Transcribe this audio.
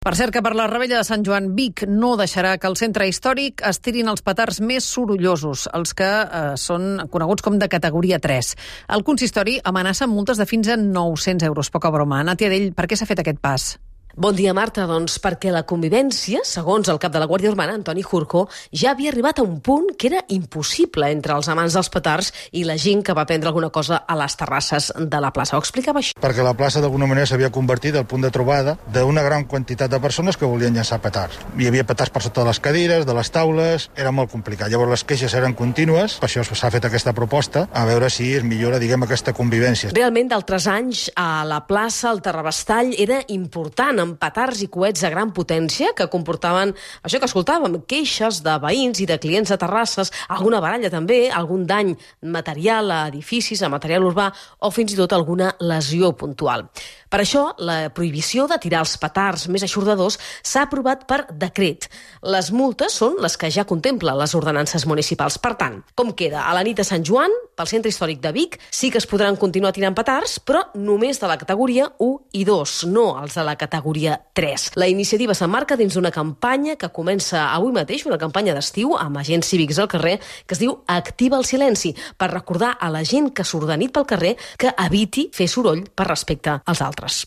Per cert que per la rebella de Sant Joan Vic no deixarà que al centre històric es tirin els petards més sorollosos, els que eh, són coneguts com de categoria 3. El consistori amenaça multes de fins a 900 euros. Poca broma. Nàtia Dell, per què s'ha fet aquest pas? Bon dia, Marta. Doncs perquè la convivència, segons el cap de la Guàrdia Urbana, Antoni Jurcó, ja havia arribat a un punt que era impossible entre els amants dels petards i la gent que va prendre alguna cosa a les terrasses de la plaça. Ho explicava això. Perquè la plaça d'alguna manera s'havia convertit al punt de trobada d'una gran quantitat de persones que volien llançar petards. Hi havia petards per sota de les cadires, de les taules, era molt complicat. Llavors les queixes eren contínues, per això s'ha fet aquesta proposta, a veure si es millora, diguem, aquesta convivència. Realment, d'altres anys, a la plaça, el Terrabastall, era important amb petards i coets de gran potència que comportaven això que escoltàvem, queixes de veïns i de clients de terrasses, alguna baralla també, algun dany material a edificis, a material urbà o fins i tot alguna lesió puntual. Per això, la prohibició de tirar els petards més aixordadors s'ha aprovat per decret. Les multes són les que ja contempla les ordenances municipals. Per tant, com queda? A la nit de Sant Joan, pel centre històric de Vic, sí que es podran continuar tirant petards, però només de la categoria 1 i 2, no els de la categoria 3. La iniciativa s'emmarca dins d'una campanya que comença avui mateix, una campanya d'estiu amb agents cívics al carrer, que es diu Activa el silenci, per recordar a la gent que surt de pel carrer que eviti fer soroll per respecte als altres.